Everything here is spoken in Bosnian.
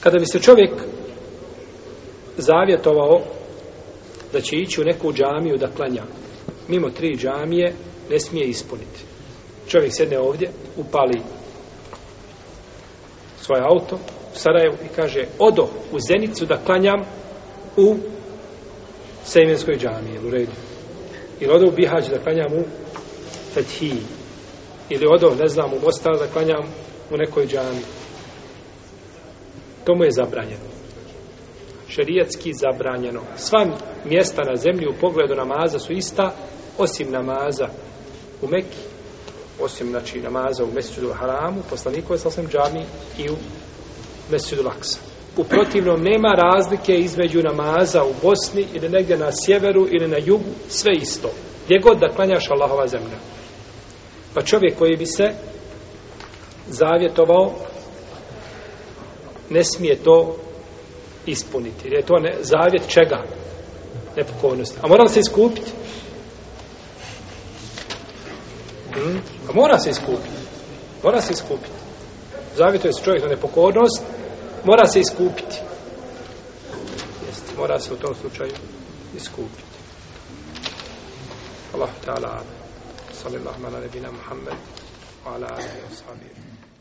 kada bi se čovjek zavjetovao da će ići u neku džamiju da klanja, mimo tri džamije ne smije ispuniti. Čovjek sjedne ovdje, upali svoje auto u Sarajevu i kaže odo u Zenicu da klanjam u Sejmenskoj džamiji, u redu. Ili odo u Bihać da klanjam u Fethiji. Ili odo, ne znam, u Mostar da klanjam u nekoj džamiji. To mu je zabranjeno. Šerijatski zabranjeno. Sva mjesta na zemlji u pogledu namaza su ista, osim namaza u Mekki, osim znači, namaza u Mesidu Haramu, poslaniku je sasvim džami i u Mesidu Laksa. U protivnom nema razlike između namaza u Bosni ili negdje na sjeveru ili na jugu, sve isto. Gdje god da klanjaš Allahova zemlja. Pa čovjek koji bi se zavjetovao ne smije to ispuniti. Jer je to ne, zavjet čega? Nepokovnosti. A mora li se iskupiti? Hmm? A mora se iskupiti. Mora se iskupiti. Zavjet je čovjek na nepokovnost, mora se iskupiti. Jest, mora se u tom slučaju iskupiti. Allah ta'ala, sallallahu ala nebina Muhammed, ala ala ala